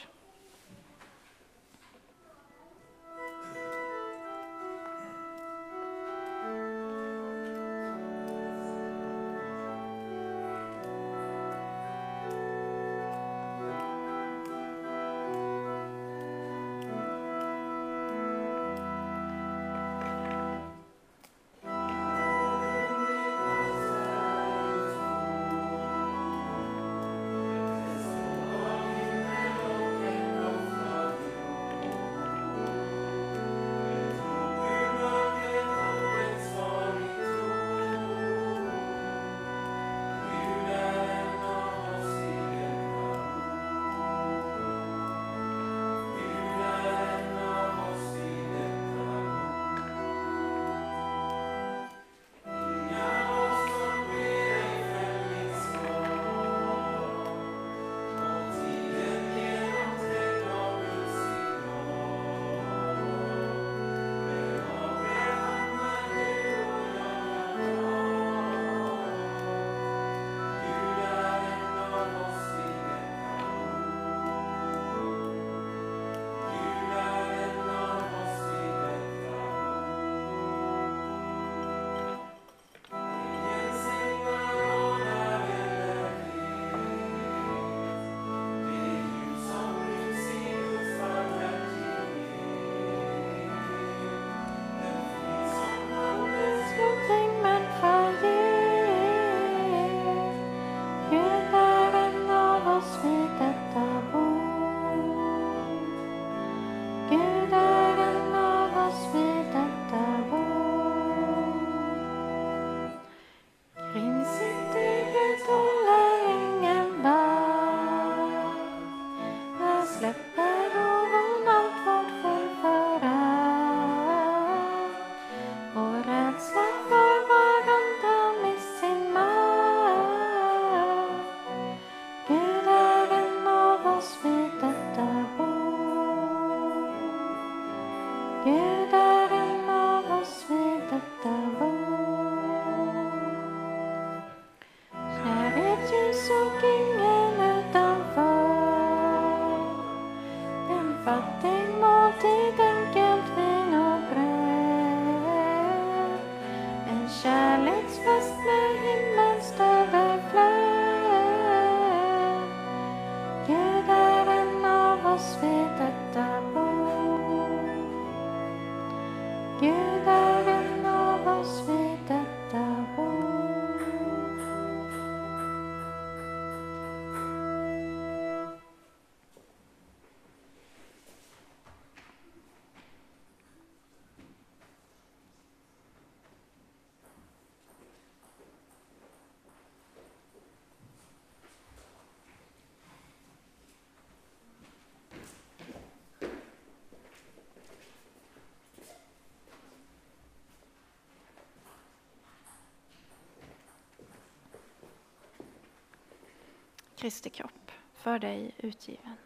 Kristi kropp, för dig utgiven.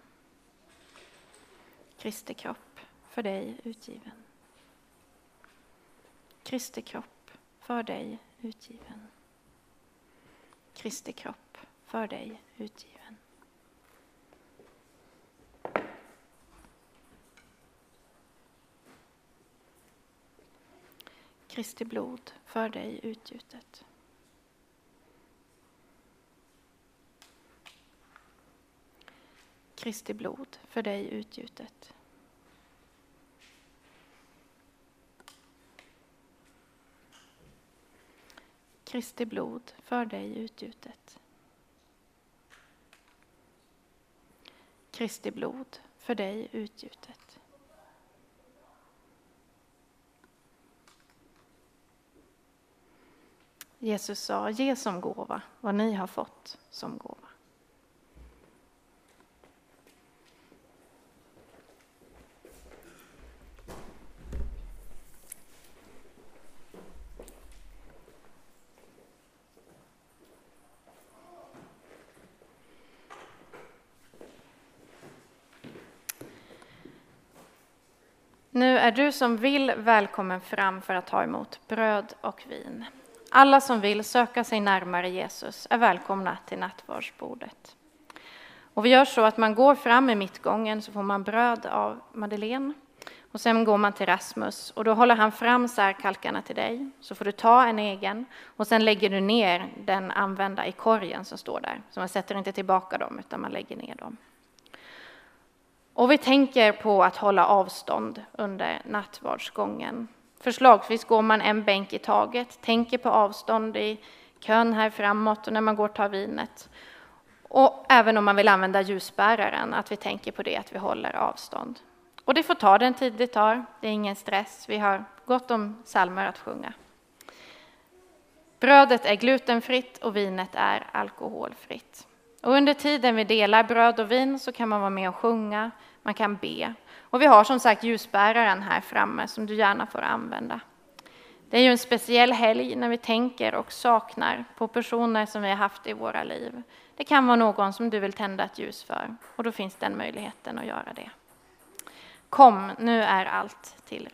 Kristi kropp, för dig utgiven. Kristi kropp, för dig utgiven. Kristi kropp för dig utgiven. Kristi blod för dig utgjutet. Kristi blod för dig utgjutet. Kristi blod för dig utgjutet. Kristi blod för dig utgjutet. Jesus sa, ge som gåva vad ni har fått som gåva. Nu är du som vill välkommen fram för att ta emot bröd och vin. Alla som vill söka sig närmare Jesus är välkomna till nattvardsbordet. Och vi gör så att man går fram i mittgången så får man bröd av Madeleine och sen går man till Rasmus och då håller han fram särkalkarna till dig. Så får du ta en egen och sen lägger du ner den använda i korgen som står där. Så man sätter inte tillbaka dem utan man lägger ner dem. Och vi tänker på att hålla avstånd under nattvardsgången. Förslagsvis går man en bänk i taget, tänker på avstånd i kön här framåt och när man går och tar vinet. Och även om man vill använda ljusbäraren, att vi tänker på det, att vi håller avstånd. Och det får ta den tid det tar, det är ingen stress, vi har gott om salmer att sjunga. Brödet är glutenfritt och vinet är alkoholfritt. Och under tiden vi delar bröd och vin så kan man vara med och sjunga, man kan be. Och vi har som sagt ljusbäraren här framme som du gärna får använda. Det är ju en speciell helg när vi tänker och saknar på personer som vi har haft i våra liv. Det kan vara någon som du vill tända ett ljus för och då finns den möjligheten att göra det. Kom, nu är allt till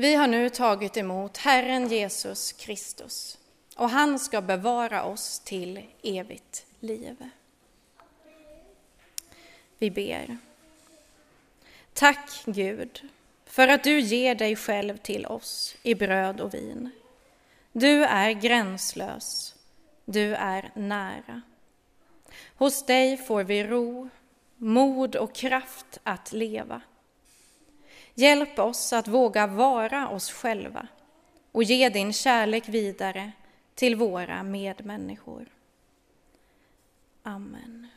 Vi har nu tagit emot Herren Jesus Kristus och han ska bevara oss till evigt liv. Vi ber. Tack Gud för att du ger dig själv till oss i bröd och vin. Du är gränslös, du är nära. Hos dig får vi ro, mod och kraft att leva. Hjälp oss att våga vara oss själva och ge din kärlek vidare till våra medmänniskor. Amen.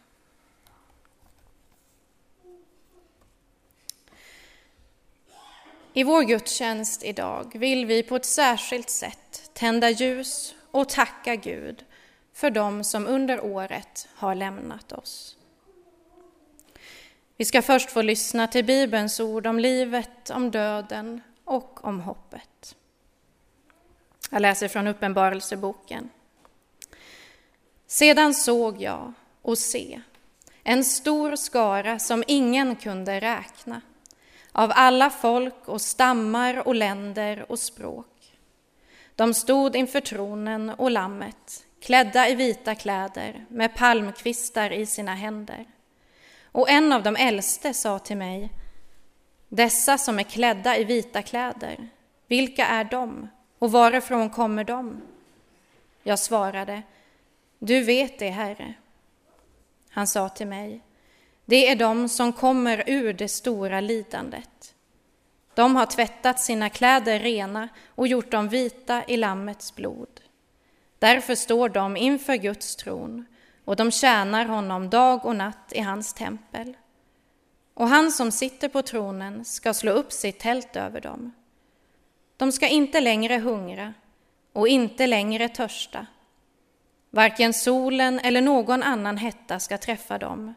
I vår gudstjänst idag vill vi på ett särskilt sätt tända ljus och tacka Gud för dem som under året har lämnat oss. Vi ska först få lyssna till Bibelns ord om livet, om döden och om hoppet. Jag läser från Uppenbarelseboken. Sedan såg jag och se en stor skara som ingen kunde räkna av alla folk och stammar och länder och språk. De stod inför tronen och lammet, klädda i vita kläder med palmkvistar i sina händer. Och en av de äldste sa till mig, dessa som är klädda i vita kläder, vilka är de och varifrån kommer de? Jag svarade, du vet det, Herre. Han sa till mig, det är de som kommer ur det stora lidandet. De har tvättat sina kläder rena och gjort dem vita i Lammets blod. Därför står de inför Guds tron och de tjänar honom dag och natt i hans tempel. Och han som sitter på tronen ska slå upp sitt tält över dem. De ska inte längre hungra och inte längre törsta. Varken solen eller någon annan hetta ska träffa dem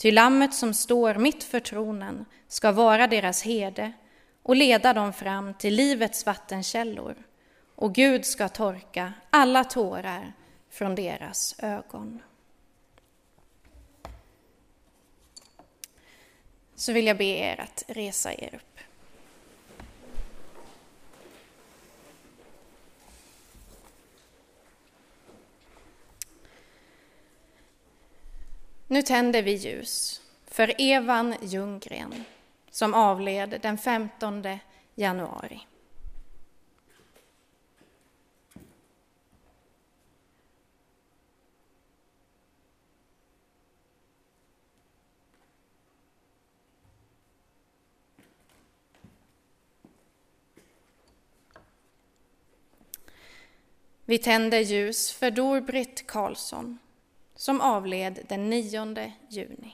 Ty lammet som står mitt för tronen ska vara deras herde och leda dem fram till livets vattenkällor och Gud ska torka alla tårar från deras ögon. Så vill jag be er att resa er upp. Nu tänder vi ljus för Evan Ljunggren som avled den 15 januari. Vi tänder ljus för Dorbritt Karlsson som avled den 9 juni.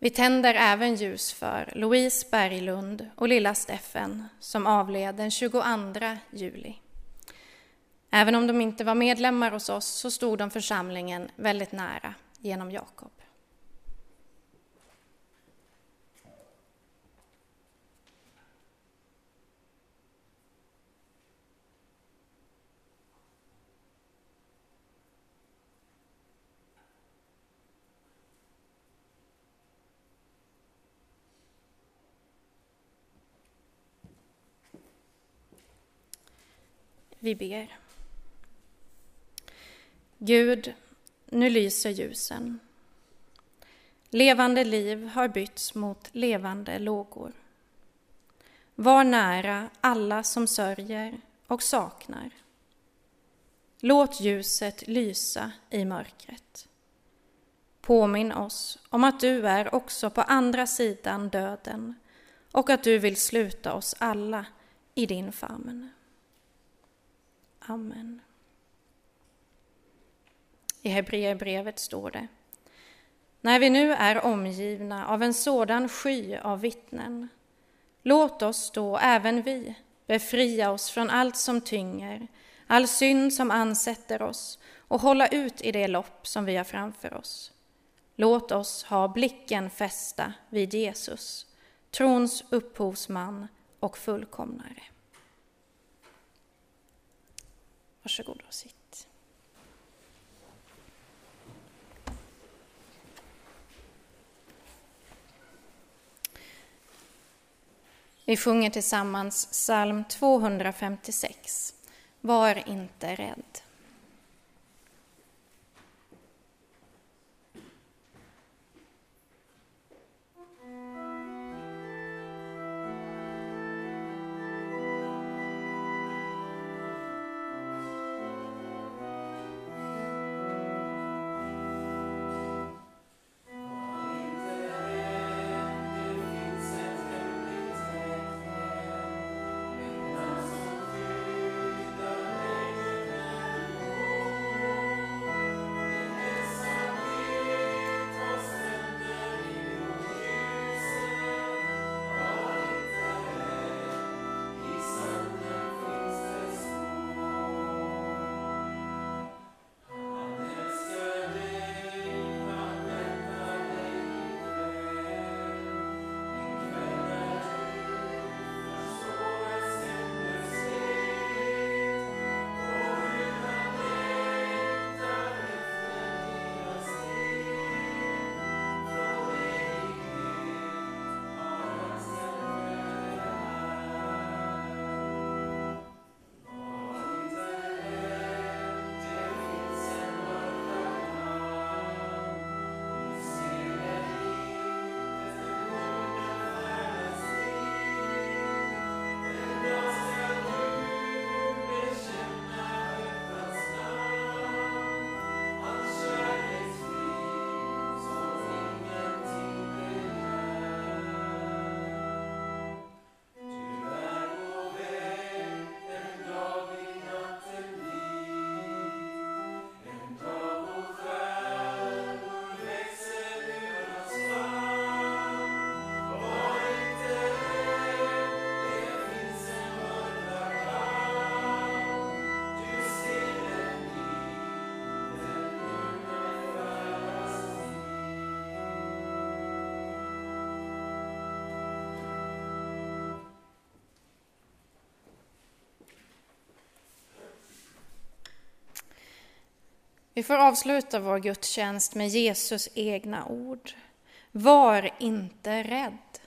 Vi tänder även ljus för Louise Berglund och lilla Steffen som avled den 22 juli. Även om de inte var medlemmar hos oss så stod de församlingen väldigt nära genom Jakob. Vi ber. Gud, nu lyser ljusen. Levande liv har bytts mot levande lågor. Var nära alla som sörjer och saknar. Låt ljuset lysa i mörkret. Påminn oss om att du är också på andra sidan döden och att du vill sluta oss alla i din famn. Amen. I Hebreerbrevet står det När vi nu är omgivna av en sådan sky av vittnen, låt oss då även vi befria oss från allt som tynger, all synd som ansätter oss och hålla ut i det lopp som vi har framför oss. Låt oss ha blicken fästa vid Jesus, trons upphovsman och fullkomnare. Varsågod och sitt. Vi sjunger tillsammans psalm 256. Var inte rädd. Vi får avsluta vår gudstjänst med Jesus egna ord. Var inte rädd.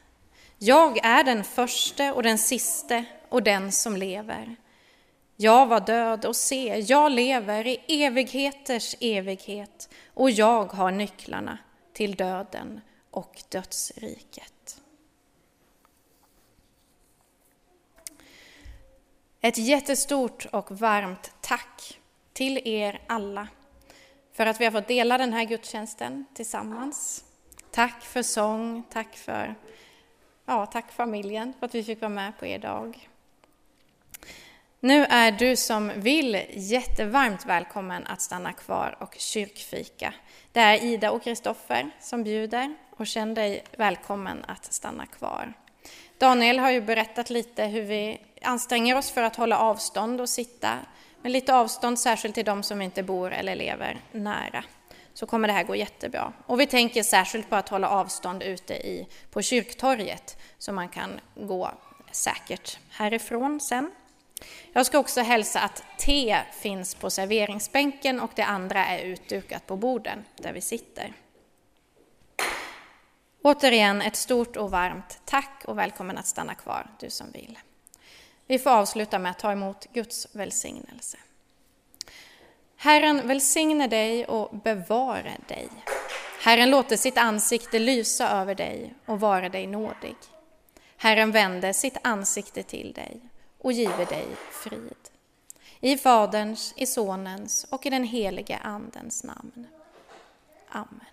Jag är den förste och den siste och den som lever. Jag var död och se, jag lever i evigheters evighet och jag har nycklarna till döden och dödsriket. Ett jättestort och varmt tack till er alla för att vi har fått dela den här gudstjänsten tillsammans. Tack för sång, tack för ja, tack familjen för att vi fick vara med på er dag. Nu är du som vill jättevarmt välkommen att stanna kvar och kyrkfika. Det är Ida och Kristoffer som bjuder och känn dig välkommen att stanna kvar. Daniel har ju berättat lite hur vi anstränger oss för att hålla avstånd och sitta med lite avstånd, särskilt till de som inte bor eller lever nära, så kommer det här gå jättebra. Och vi tänker särskilt på att hålla avstånd ute i, på kyrktorget, så man kan gå säkert härifrån sen. Jag ska också hälsa att te finns på serveringsbänken och det andra är utdukat på borden där vi sitter. Återigen ett stort och varmt tack och välkommen att stanna kvar, du som vill. Vi får avsluta med att ta emot Guds välsignelse. Herren välsigne dig och bevare dig. Herren låter sitt ansikte lysa över dig och vara dig nådig. Herren vände sitt ansikte till dig och give dig frid. I Faderns, i Sonens och i den helige Andens namn. Amen.